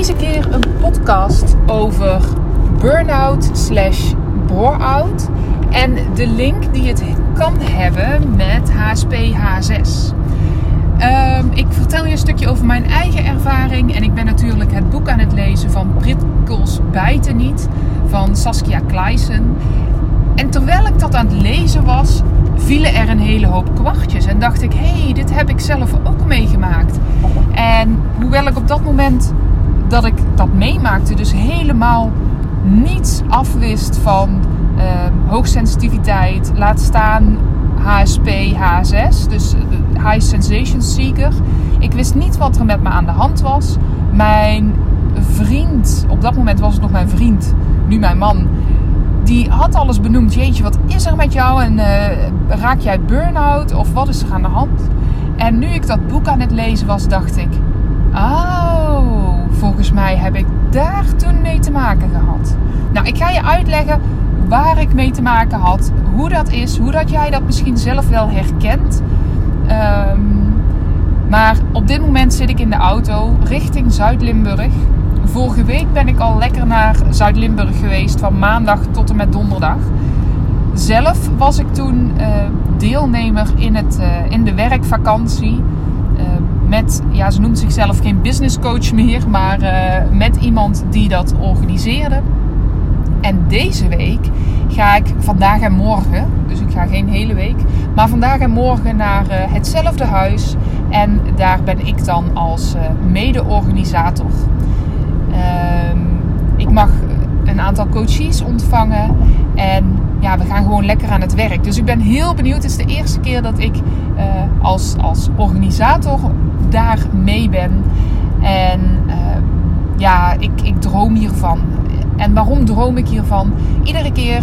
Deze keer een podcast over burn-out slash bore-out. En de link die het kan hebben met HSP H6. Ehm, ik vertel je een stukje over mijn eigen ervaring. En ik ben natuurlijk het boek aan het lezen van Prikkels bijten niet van Saskia Kleisen. En terwijl ik dat aan het lezen was, vielen er een hele hoop kwartjes. En dacht ik, hey, dit heb ik zelf ook meegemaakt. En hoewel ik op dat moment dat ik dat meemaakte, dus helemaal niets afwist van uh, hoogsensitiviteit, laat staan HSP, H6, dus High Sensation Seeker. Ik wist niet wat er met me aan de hand was. Mijn vriend, op dat moment was het nog mijn vriend, nu mijn man, die had alles benoemd. Jeetje, wat is er met jou? En uh, raak jij burn-out? Of wat is er aan de hand? En nu ik dat boek aan het lezen was, dacht ik: Oh, volgens mij heb ik daar toen mee te maken gehad. Nou, ik ga je uitleggen waar ik mee te maken had, hoe dat is, hoe dat jij dat misschien zelf wel herkent. Um, maar op dit moment zit ik in de auto richting Zuid-Limburg. Vorige week ben ik al lekker naar Zuid-Limburg geweest, van maandag tot en met donderdag. Zelf was ik toen uh, deelnemer in, het, uh, in de werkvakantie met, ja, ze noemt zichzelf geen business coach meer, maar uh, met iemand die dat organiseerde. En deze week ga ik vandaag en morgen, dus ik ga geen hele week, maar vandaag en morgen naar uh, hetzelfde huis. En daar ben ik dan als uh, mede-organisator. Ehm, ik mag een aantal coaches ontvangen en ja, we gaan gewoon lekker aan het werk. Dus ik ben heel benieuwd. Het is de eerste keer dat ik uh, als, als organisator daar mee ben. En uh, ja, ik, ik droom hiervan. En waarom droom ik hiervan? Iedere keer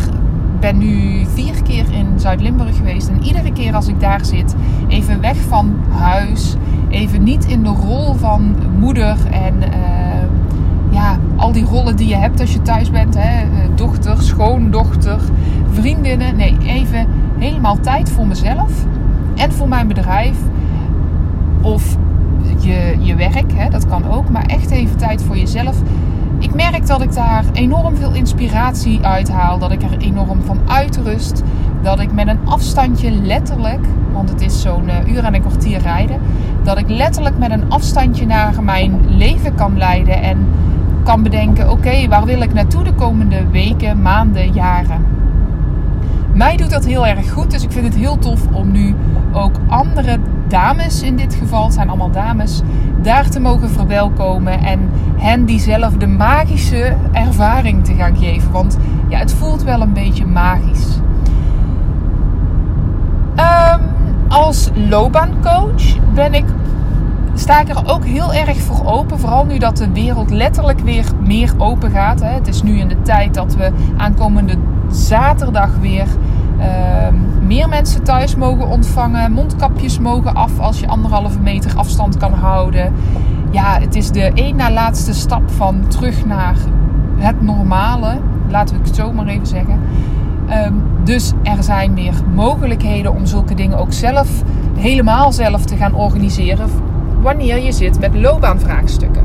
ben nu vier keer in Zuid-Limburg geweest. En iedere keer als ik daar zit, even weg van huis, even niet in de rol van moeder en al die rollen die je hebt als je thuis bent. Hè? Dochter, schoondochter, vriendinnen. Nee, even helemaal tijd voor mezelf en voor mijn bedrijf. Of je, je werk, hè? dat kan ook. Maar echt even tijd voor jezelf. Ik merk dat ik daar enorm veel inspiratie uithaal. Dat ik er enorm van uitrust. Dat ik met een afstandje letterlijk, want het is zo'n uh, uur en een kwartier rijden. Dat ik letterlijk met een afstandje naar mijn leven kan leiden. En kan bedenken: oké, waar wil ik naartoe de komende weken, maanden, jaren? Mij doet dat heel erg goed, dus ik vind het heel tof om nu ook andere dames in dit geval, zijn allemaal dames, daar te mogen verwelkomen en hen diezelfde magische ervaring te gaan geven. Want ja, het voelt wel een beetje magisch. Um, als loopbaancoach ben ik sta ik er ook heel erg voor open. Vooral nu dat de wereld letterlijk weer meer open gaat. Hè. Het is nu in de tijd dat we aankomende zaterdag weer uh, meer mensen thuis mogen ontvangen. Mondkapjes mogen af als je anderhalve meter afstand kan houden. Ja, het is de één na laatste stap van terug naar het normale. Laten we het zo maar even zeggen. Um, dus er zijn meer mogelijkheden om zulke dingen ook zelf, helemaal zelf te gaan organiseren wanneer je zit met loopbaanvraagstukken.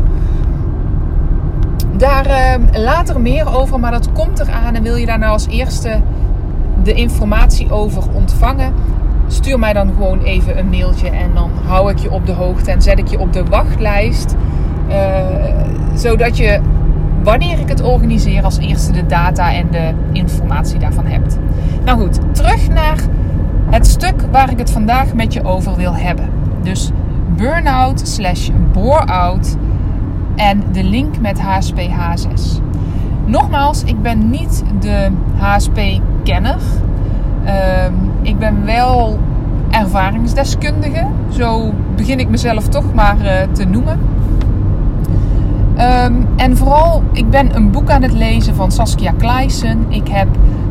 Daar uh, later meer over, maar dat komt eraan. En wil je daar nou als eerste de informatie over ontvangen? Stuur mij dan gewoon even een mailtje en dan hou ik je op de hoogte en zet ik je op de wachtlijst. Uh, zodat je, wanneer ik het organiseer, als eerste de data en de informatie daarvan hebt. Nou goed, terug naar het stuk waar ik het vandaag met je over wil hebben. Dus burn-out slash bore-out en de link met HSP H6. Nogmaals, ik ben niet de HSP-kenner. Uh, ik ben wel ervaringsdeskundige. Zo begin ik mezelf toch maar eh, te noemen. Ehm, en vooral, ik ben een boek aan het lezen van Saskia Kleisen. Ik heb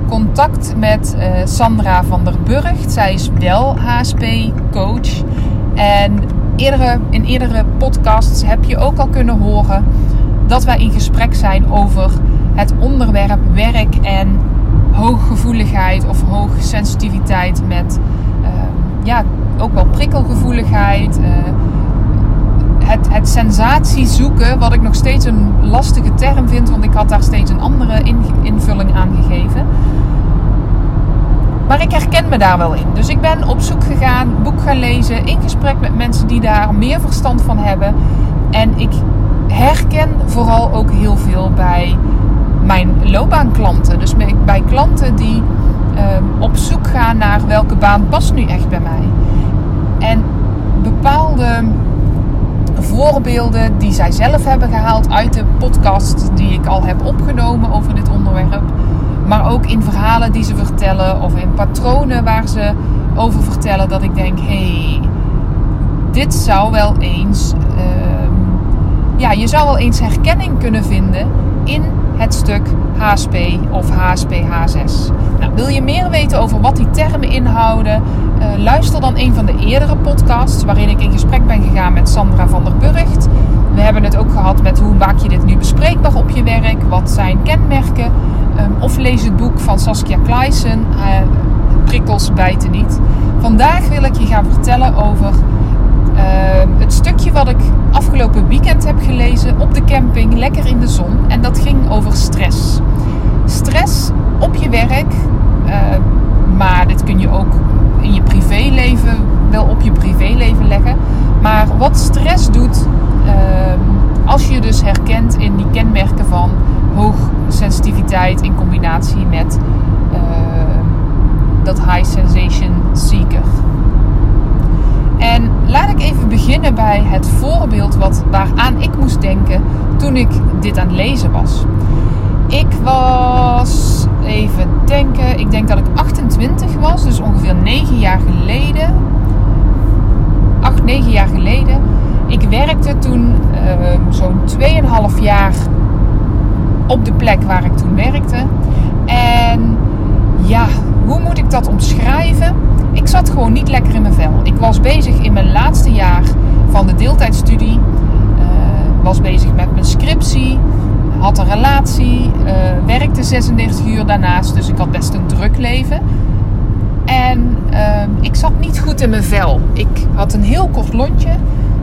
contact met uh, Sandra van der Burgt. Zij is wel HSP-coach. En eerdere, in eerdere podcasts heb je ook al kunnen horen dat wij in gesprek zijn over het onderwerp werk en hooggevoeligheid of hoogsensitiviteit met uh, ja, ook wel prikkelgevoeligheid. Uh, het, het sensatie zoeken, wat ik nog steeds een lastige term vind, want ik had daar steeds een andere invulling aan gegeven. Maar ik herken me daar wel in. Dus ik ben op zoek gegaan, boek gaan lezen, in gesprek met mensen die daar meer verstand van hebben. En ik herken vooral ook heel veel bij mijn loopbaanklanten. Dus bij klanten die um, op zoek gaan naar welke baan past nu echt bij mij. En bepaalde voorbeelden die zij zelf hebben gehaald uit de podcast die ik al heb opgenomen over dit onderwerp. Maar ook in verhalen die ze vertellen of in patronen waar ze over vertellen dat ik denk, hey, dit zou wel eens, uh, ja, je zou wel eens herkenning kunnen vinden in het stuk HSP of HSP-H6. Nou, wil je meer weten over wat die termen inhouden? Uh, luister dan een van de eerdere podcasts waarin ik in gesprek ben gegaan met Sandra van der Burgt. We hebben het ook gehad met hoe maak je dit nu bespreekbaar op je werk? Wat zijn kenmerken? Um, of lees het boek van Saskia Kleisen, uh, Prikkels bijten niet. Vandaag wil ik je gaan vertellen over uh, het stukje wat ik afgelopen weekend heb gelezen op de camping, lekker in de zon. En dat ging over stress. Stress op je werk, uh, maar dit kun je ook in je privéleven wel op je privéleven leggen. Maar wat stress doet als je dus herkent in die kenmerken van hoogsensitiviteit in combinatie met uh, dat high sensation seeker. En laat ik even beginnen bij het voorbeeld wat, waaraan ik moest denken toen ik dit aan het lezen was. Ik was, even denken, ik denk dat ik 28 was, dus ongeveer 9 jaar geleden. 8, 9 jaar geleden. Ik werkte toen uh, zo'n 2,5 jaar op de plek waar ik toen werkte. En ja, hoe moet ik dat omschrijven? Ik zat gewoon niet lekker in mijn vel. Ik was bezig in mijn laatste jaar van de deeltijdstudie. Uh, was bezig met mijn scriptie. Had een relatie. Uh, werkte 36 uur daarnaast. Dus ik had best een druk leven. En uh, ik zat niet goed in mijn vel. Ik had een heel kort lontje.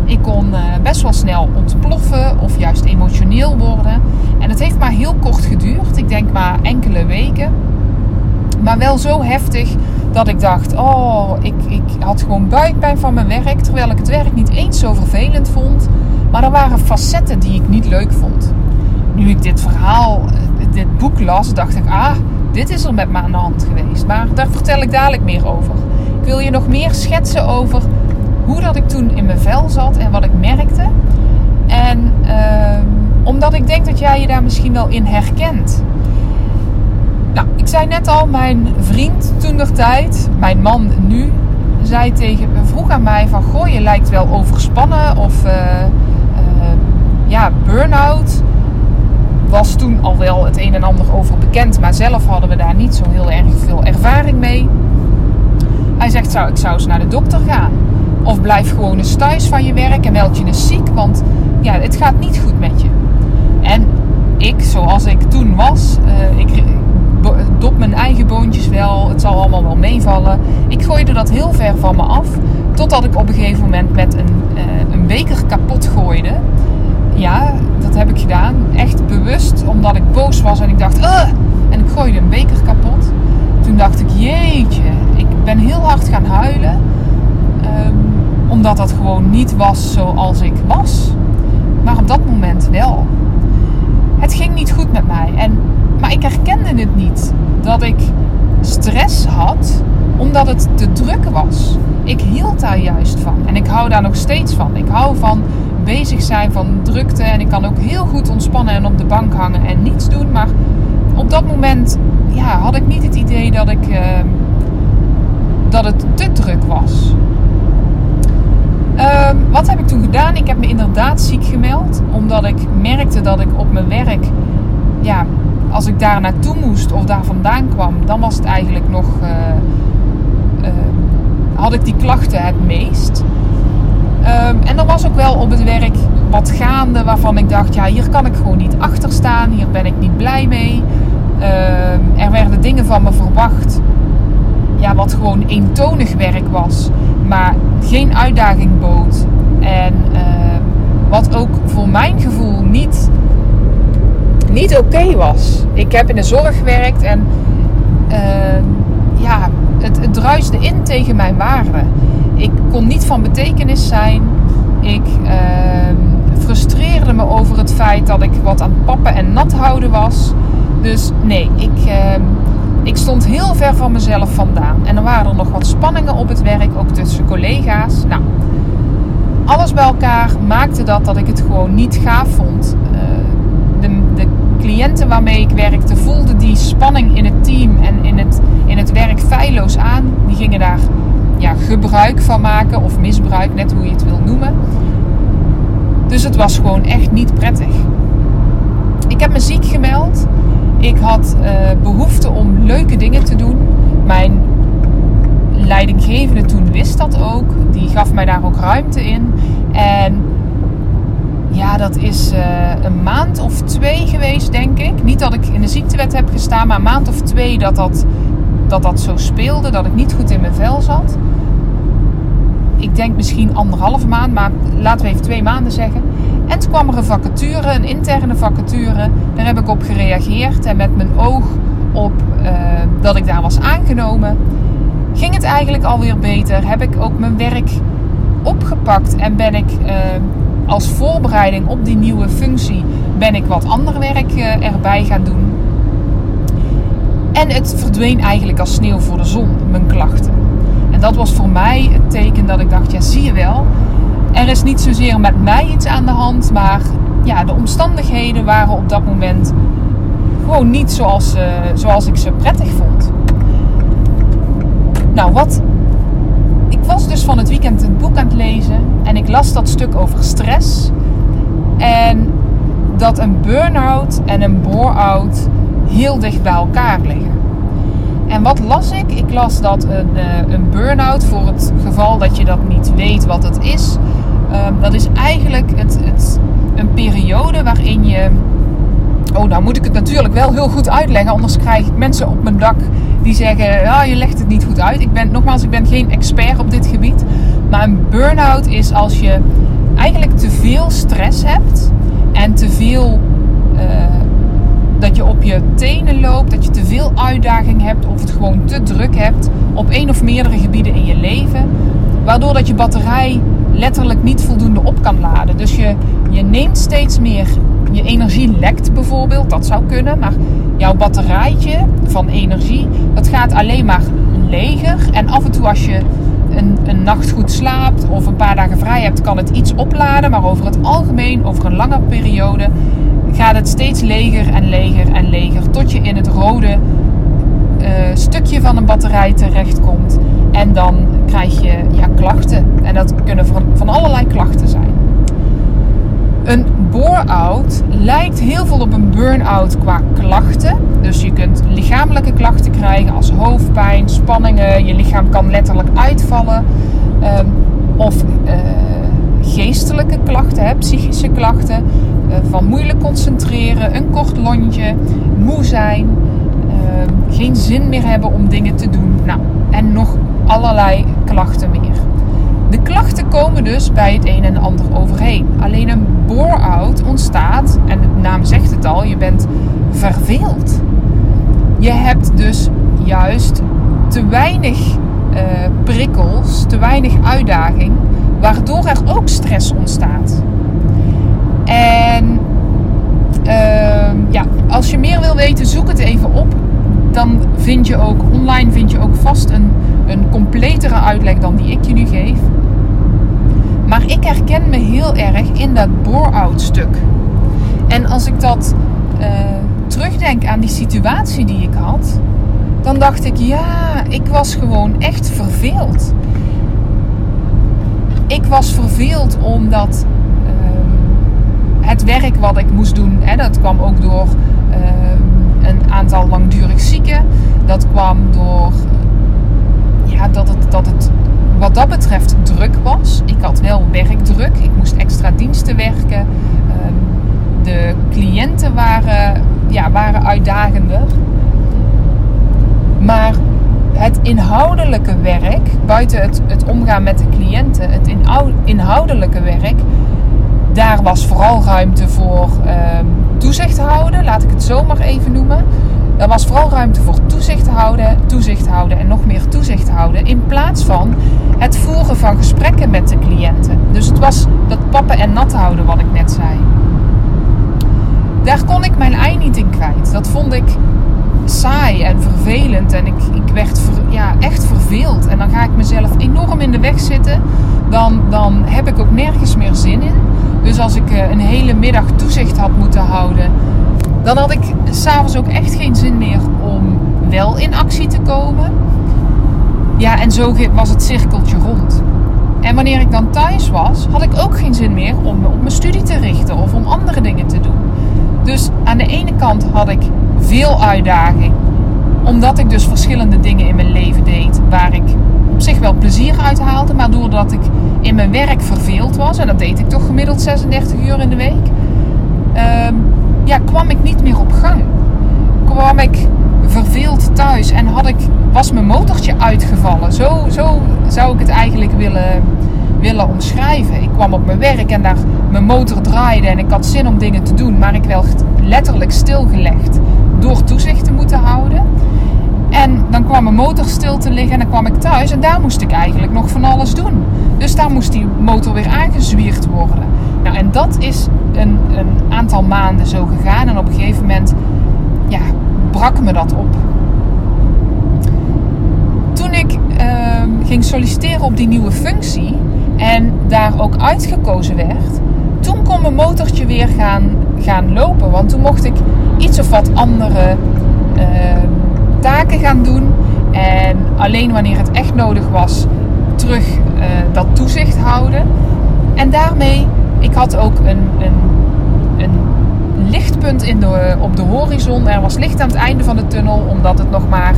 Ik kon uh, best wel snel ontploffen of juist emotioneel worden. En het heeft maar heel kort geduurd. Ik denk maar enkele weken. Maar wel zo heftig dat ik dacht: oh, ik, ik had gewoon buikpijn van mijn werk. Terwijl ik het werk niet eens zo vervelend vond. Maar er waren facetten die ik niet leuk vond. Nu ik dit verhaal, eh, dit boek las, dacht ik: ah, dit is er met me aan de hand geweest. Maar daar vertel ik dadelijk meer over. Ik wil je nog meer schetsen over hoe dat ik toen in mijn vel zat en wat ik merkte. En uh, omdat ik denk dat jij je daar misschien wel in herkent. Nou, ik zei net al, mijn vriend toen de tijd, mijn man nu, zei tegen vroeg aan mij van, goh, je lijkt wel overspannen of uh, uh, ja, burn-out. Was toen al wel het een en ander over bekend, maar zelf hadden we daar niet zo heel erg veel ervaring mee. Hij zegt, zou, ik zou eens naar de dokter gaan. Of blijf gewoon eens thuis van je werk en meld je eens ziek, want ja, het gaat niet goed met je. En ik, zoals ik toen was, uh, ik dop mijn eigen boontjes wel, het zal allemaal wel meevallen. Ik gooide dat heel ver van me af, totdat ik op een gegeven moment met een, uh, een beker kapot gooide. Ja, dat heb ik gedaan. Echt bewust, omdat ik boos was en ik dacht, en ik gooide een beker kapot. Toen dacht ik, jeetje, ik ben heel hard gaan huilen. Omdat dat gewoon niet was zoals ik was. Maar op dat moment wel. Het ging niet goed met mij. En, maar ik herkende het niet. Dat ik stress had omdat het te druk was. Ik hield daar juist van. En ik hou daar nog steeds van. Ik hou van bezig zijn, van drukte. En ik kan ook heel goed ontspannen en op de bank hangen en niets doen. Maar op dat moment ja, had ik niet het idee dat ik... Uh, dat het te druk was. Ehm, wat heb ik toen gedaan? Ik heb me inderdaad ziek gemeld. Omdat ik merkte dat ik op mijn werk, ja, als ik daar naartoe moest of daar vandaan kwam, dan was het eigenlijk nog. Uh, uh, had ik die klachten het meest. Um, en er was ook wel op het werk wat gaande waarvan ik dacht, ja, hier kan ik gewoon niet achter staan. Hier ben ik niet blij mee. Um, er werden dingen van me verwacht. Ja, wat gewoon eentonig werk was. Maar geen uitdaging bood. En uh, wat ook voor mijn gevoel niet, niet oké was. Ik heb in de zorg gewerkt en uh, ja, het, het druiste in tegen mijn waarden. Ik kon niet van betekenis zijn. Ik uh, frustreerde me over het feit dat ik wat aan pappen en nat houden was. Dus nee, ik, ik stond heel ver van mezelf vandaan. En er waren nog wat spanningen op het werk, ook tussen collega's. Nou, alles bij elkaar maakte dat dat ik het gewoon niet gaaf vond. Uh, de, de, cliënten waarmee ik werkte voelden die spanning in het team en in het, in het werk feilloos aan. Die gingen daar ja, gebruik van maken of misbruik, net hoe je het wil noemen. Dus het was gewoon echt niet prettig. Ik heb me ziek gemeld. Ik had uh, behoefte om leuke dingen te doen. Mijn leidinggevende toen wist dat ook. Die gaf mij daar ook ruimte in. En ja, dat is uh, een maand of twee geweest, denk ik. Niet dat ik in de ziektewet heb gestaan, maar een maand of twee dat dat, dat, dat zo speelde. Dat ik niet goed in mijn vel zat. Ik denk misschien anderhalve maand, maar laten we even twee maanden zeggen. Kwam er een vacature, een interne vacature. Daar heb ik op gereageerd. En met mijn oog op uh, dat ik daar was aangenomen, ging het eigenlijk alweer beter. Heb ik ook mijn werk opgepakt en ben ik uh, als voorbereiding op die nieuwe functie ben ik wat ander werk uh, erbij gaan doen. En het verdween eigenlijk als sneeuw voor de zon, mijn klachten. En dat was voor mij het teken dat ik dacht, ja zie je wel, er is niet zozeer met mij iets aan de hand, maar ja, de omstandigheden waren op dat moment gewoon niet zoals, uh, zoals ik ze prettig vond. Nou, wat. Ik was dus van het weekend een boek aan het lezen en ik las dat stuk over stress. En dat een burn-out en een bore-out heel dicht bij elkaar liggen. En wat las ik? Ik las dat een, uh, een burn-out, voor het geval dat je dat niet weet wat het is, um, dat is eigenlijk het, het, een periode waarin je. Oh, nou moet ik het natuurlijk wel heel goed uitleggen, anders krijg ik mensen op mijn dak die zeggen: ja, je legt het niet goed uit. Ik ben, nogmaals, ik ben geen expert op dit gebied. Maar een burn-out is als je eigenlijk te veel stress hebt en te veel. Uh, dat je op je tenen loopt, dat je te veel uitdaging hebt of het gewoon te druk hebt op één of meerdere gebieden in je leven. Waardoor dat je batterij letterlijk niet voldoende op kan laden. Dus je, je neemt steeds meer, je energie lekt bijvoorbeeld, dat zou kunnen. Maar jouw batterijtje van energie, dat gaat alleen maar leger. En af en toe als je een, een nacht goed slaapt of een paar dagen vrij hebt, kan het iets opladen. Maar over het algemeen, over een lange periode, gaat het steeds leger en leger en leger. Tot je in het rode uh, stukje van een batterij terechtkomt. En dan krijg je klachten. En dat kunnen van, allerlei klachten zijn. Een bore-out lijkt heel veel op een burn-out qua klachten. Dus je kunt lichamelijke klachten krijgen als hoofdpijn, spanningen. Je lichaam kan letterlijk uitvallen. Um, of uh, geestelijke klachten, hè, psychische klachten. Uh, van moeilijk concentreren, een kort lontje, moe zijn. Uh, geen zin meer hebben om dingen te doen. Nou, en nog allerlei klachten meer. De klachten komen dus bij het een en ander overheen. Alleen een bore-out ontstaat, en de naam zegt het al, je bent verveeld. Je hebt dus juist te weinig uh, prikkels, te weinig uitdaging, waardoor er ook stress ontstaat. En ja, als je meer wil weten, zoek het even op. Dan vind je ook online vind je ook vast een een completere uitleg dan die ik je nu geef. Maar ik herken me heel erg in dat bore-out stuk. En als ik dat uh, terugdenk aan die situatie die ik had, dan dacht ik, ja, ik was gewoon echt verveeld. Ik was verveeld omdat ehm, het werk wat ik moest doen, hè, dat kwam ook door ehm, een aantal langdurig zieken. Dat kwam door ja, dat, het, dat het wat dat betreft druk was. Ik had wel werkdruk. Ik moest extra diensten werken. Ehm, de cliënten waren, ja, waren uitdagender. Maar het inhoudelijke werk, buiten het, het omgaan met de cliënten, het inhoudelijke werk, daar was vooral ruimte voor um, toezicht houden, laat ik het zo maar even noemen. Er was vooral ruimte voor toezicht houden, toezicht houden en nog meer toezicht houden. In plaats van het voeren van gesprekken met de cliënten. Dus het was dat pappen en nat houden wat ik net zei. Daar kon ik mijn ei niet in kwijt. Dat vond ik saai en vervelend. En ik, ik werd ja, echt verveeld. En dan ga ik mezelf enorm in de weg zitten. Dan, dan heb ik ook nergens meer zin in. Dus als ik eh, een hele middag toezicht had moeten houden, dan had ik s'avonds ook echt geen zin meer om wel in actie te komen. Ja, en zo was het cirkeltje rond. En wanneer ik dan thuis was, had ik ook geen zin meer om me op mijn studie te richten of om andere dingen te doen. Dus aan de ene kant had ik veel uitdaging, omdat ik dus verschillende dingen in mijn leven deed waar ik op zich wel plezier uit haalde, maar doordat ik in mijn werk verveeld was, en dat deed ik toch gemiddeld 36 uur in de week, ehm, ja, kwam ik niet meer op gang. Kwam ik verveeld thuis en had ik, was mijn motortje uitgevallen. Zo, zo zou ik het eigenlijk willen, willen omschrijven. Ik kwam op mijn werk en daar mijn motor draaide en ik had zin om dingen te doen, maar ik werd letterlijk stilgelegd door toezicht te moeten houden. En dan kwam mijn motor stil te liggen en dan kwam ik thuis en daar moest ik eigenlijk nog van alles doen. Dus daar moest die motor weer aangezwierd worden. Nou, en dat is een, een aantal maanden zo gegaan en op een gegeven moment ja, brak me dat op. Toen ik ehm, ging solliciteren op die nieuwe functie en daar ook uitgekozen werd, toen kon mijn motortje weer gaan, gaan lopen. Want toen mocht ik iets of wat andere ehm, taken gaan doen. En alleen wanneer het echt nodig was, terug uh, dat toezicht houden. En daarmee, ik had ook een, een, een lichtpunt in de, op de horizon. Er was licht aan het einde van de tunnel, omdat het nog maar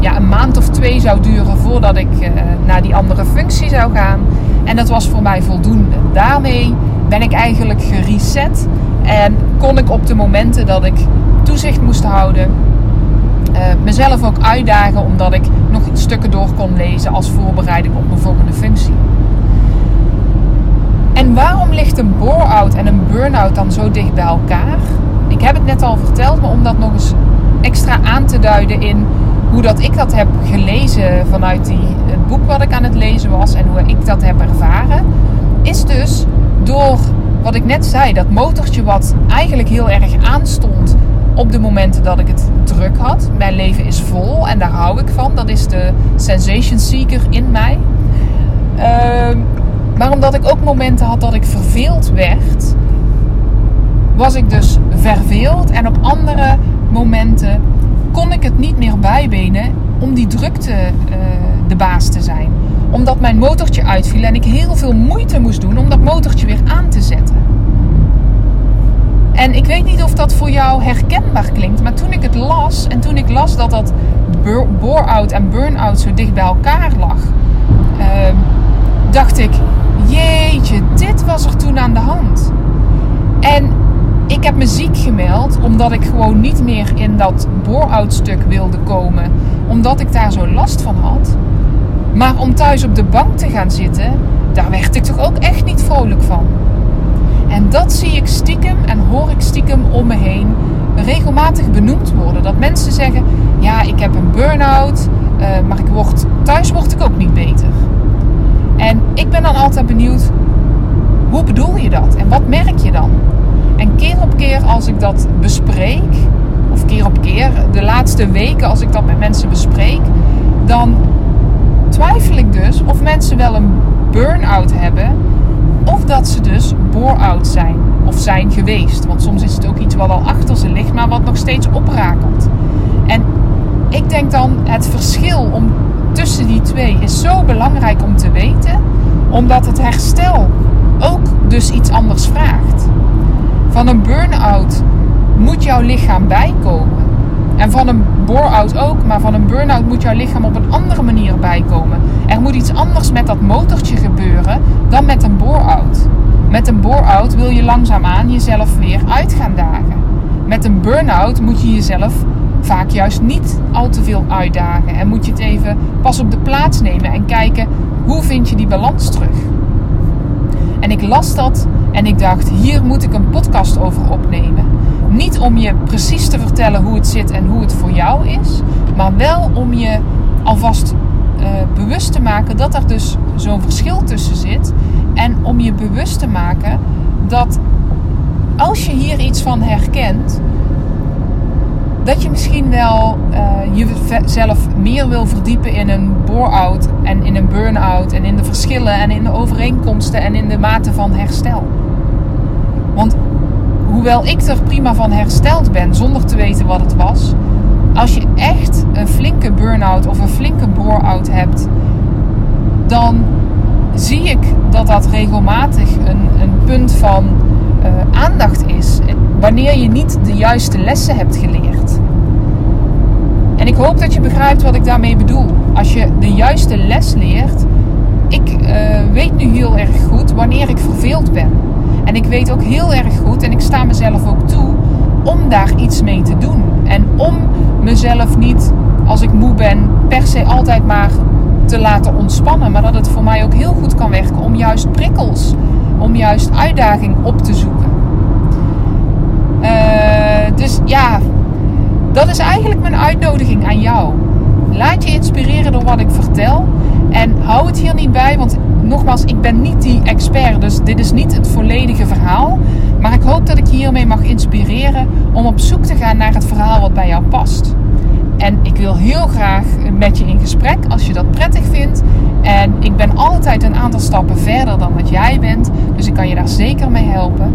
ja, een maand of twee zou duren voordat ik uh, naar die andere functie zou gaan. En dat was voor mij voldoende. Daarmee ben ik eigenlijk gereset en kon ik op de momenten dat ik toezicht moest houden, uh, mezelf ook uitdagen omdat ik nog stukken door kon lezen als voorbereiding op mijn volgende functie. En waarom ligt een bore-out en een burn-out dan zo dicht bij elkaar? Ik heb het net al verteld, maar om dat nog eens extra aan te duiden in hoe dat ik dat heb gelezen vanuit die, het boek wat ik aan het lezen was en hoe ik dat heb ervaren, is dus door wat ik net zei, dat motortje wat eigenlijk heel erg aanstond op de momenten dat ik het druk had. Mijn leven is vol en daar hou ik van. Dat is de sensation seeker in mij. Uh, maar omdat ik ook momenten had dat ik verveeld werd, was ik dus verveeld. En op andere momenten kon ik het niet meer bijbenen om die drukte uh, de baas te zijn. Omdat mijn motortje uitviel en ik heel veel moeite moest doen om dat motortje weer aan te zetten. En ik weet niet of dat voor jou herkenbaar klinkt, maar toen ik het las en toen ik las dat dat bore-out en burn-out zo dicht bij elkaar lag, uh, dacht ik: Jeetje, dit was er toen aan de hand. En ik heb me ziek gemeld omdat ik gewoon niet meer in dat bore-out stuk wilde komen, omdat ik daar zo last van had. Maar om thuis op de bank te gaan zitten, daar werd ik toch ook echt niet vrolijk van. En dat zie ik stiekem en hoor ik stiekem om me heen regelmatig benoemd worden. Dat mensen zeggen: Ja, ik heb een burn-out, uh, maar ik word, thuis word ik ook niet beter. En ik ben dan altijd benieuwd: hoe bedoel je dat en wat merk je dan? En keer op keer als ik dat bespreek, of keer op keer, de laatste weken als ik dat met mensen bespreek, dan twijfel ik dus of mensen wel een burn-out hebben of dat ze dus bore-out zijn of zijn geweest. Want soms is het ook iets wat al achter ze ligt, maar wat nog steeds oprakelt. En ik denk dan het verschil om, tussen die twee is zo belangrijk om te weten, omdat het herstel ook dus iets anders vraagt. Van een burn-out moet jouw lichaam bijkomen. En van een bore-out ook, maar van een burn-out moet jouw lichaam op een andere manier bijkomen. Er moet iets anders met dat motortje gebeuren dan met een bore-out. Met een bore-out wil je langzaamaan jezelf weer uit gaan dagen. Met een burn-out moet je jezelf vaak juist niet al te veel uitdagen. En moet je het even pas op de plaats nemen en kijken hoe vind je die balans terug. En ik las dat en ik dacht, hier moet ik een podcast over opnemen. Niet om je precies te vertellen hoe het zit en hoe het voor jou is, maar wel om je alvast uh, bewust te maken dat er dus zo'n verschil tussen zit. En om je bewust te maken dat als je hier iets van herkent, dat je misschien wel uh, jezelf meer wil verdiepen in een bore-out en in een burn-out en in de verschillen en in de overeenkomsten en in de mate van herstel. Want hoewel ik er prima van hersteld ben zonder te weten wat het was, als je echt een flinke burn-out of een flinke bore-out hebt, dan zie ik dat dat regelmatig een, een punt van uh, aandacht is. Wanneer je niet de juiste lessen hebt geleerd. En ik hoop dat je begrijpt wat ik daarmee bedoel. Als je de juiste les leert. Ik uh, weet nu heel erg goed wanneer ik verveeld ben. En ik weet ook heel erg goed, en ik sta mezelf ook toe, om daar iets mee te doen. En om mezelf niet, als ik moe ben, per se altijd maar te laten ontspannen. Maar dat het voor mij ook heel goed kan werken om juist prikkels, om juist uitdaging op te zoeken. Uh, dus ja, dat is eigenlijk mijn uitnodiging aan jou. Laat je inspireren door wat ik vertel. En hou het hier niet bij, want nogmaals, ik ben niet die expert. Dus dit is niet het volledige verhaal. Maar ik hoop dat ik je hiermee mag inspireren om op zoek te gaan naar het verhaal wat bij jou past. En ik wil heel graag met je in gesprek als je dat prettig vindt. En ik ben altijd een aantal stappen verder dan wat jij bent. Dus ik kan je daar zeker mee helpen.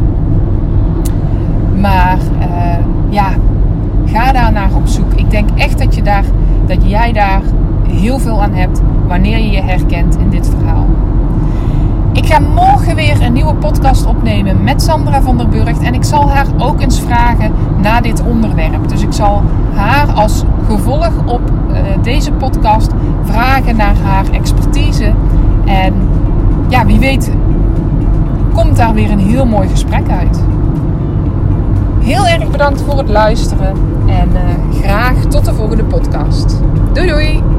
Maar uh, ja, ga daar naar op zoek. Ik denk echt dat, je daar, dat jij daar heel veel aan hebt wanneer je je herkent in dit verhaal. Ik ga morgen weer een nieuwe podcast opnemen met Sandra van der Burgt. En ik zal haar ook eens vragen naar dit onderwerp. Dus ik zal haar als gevolg op uh, deze podcast vragen naar haar expertise. En ja, wie weet komt daar weer een heel mooi gesprek uit. Heel erg bedankt voor het luisteren en uh, graag tot de volgende podcast. Doei doei!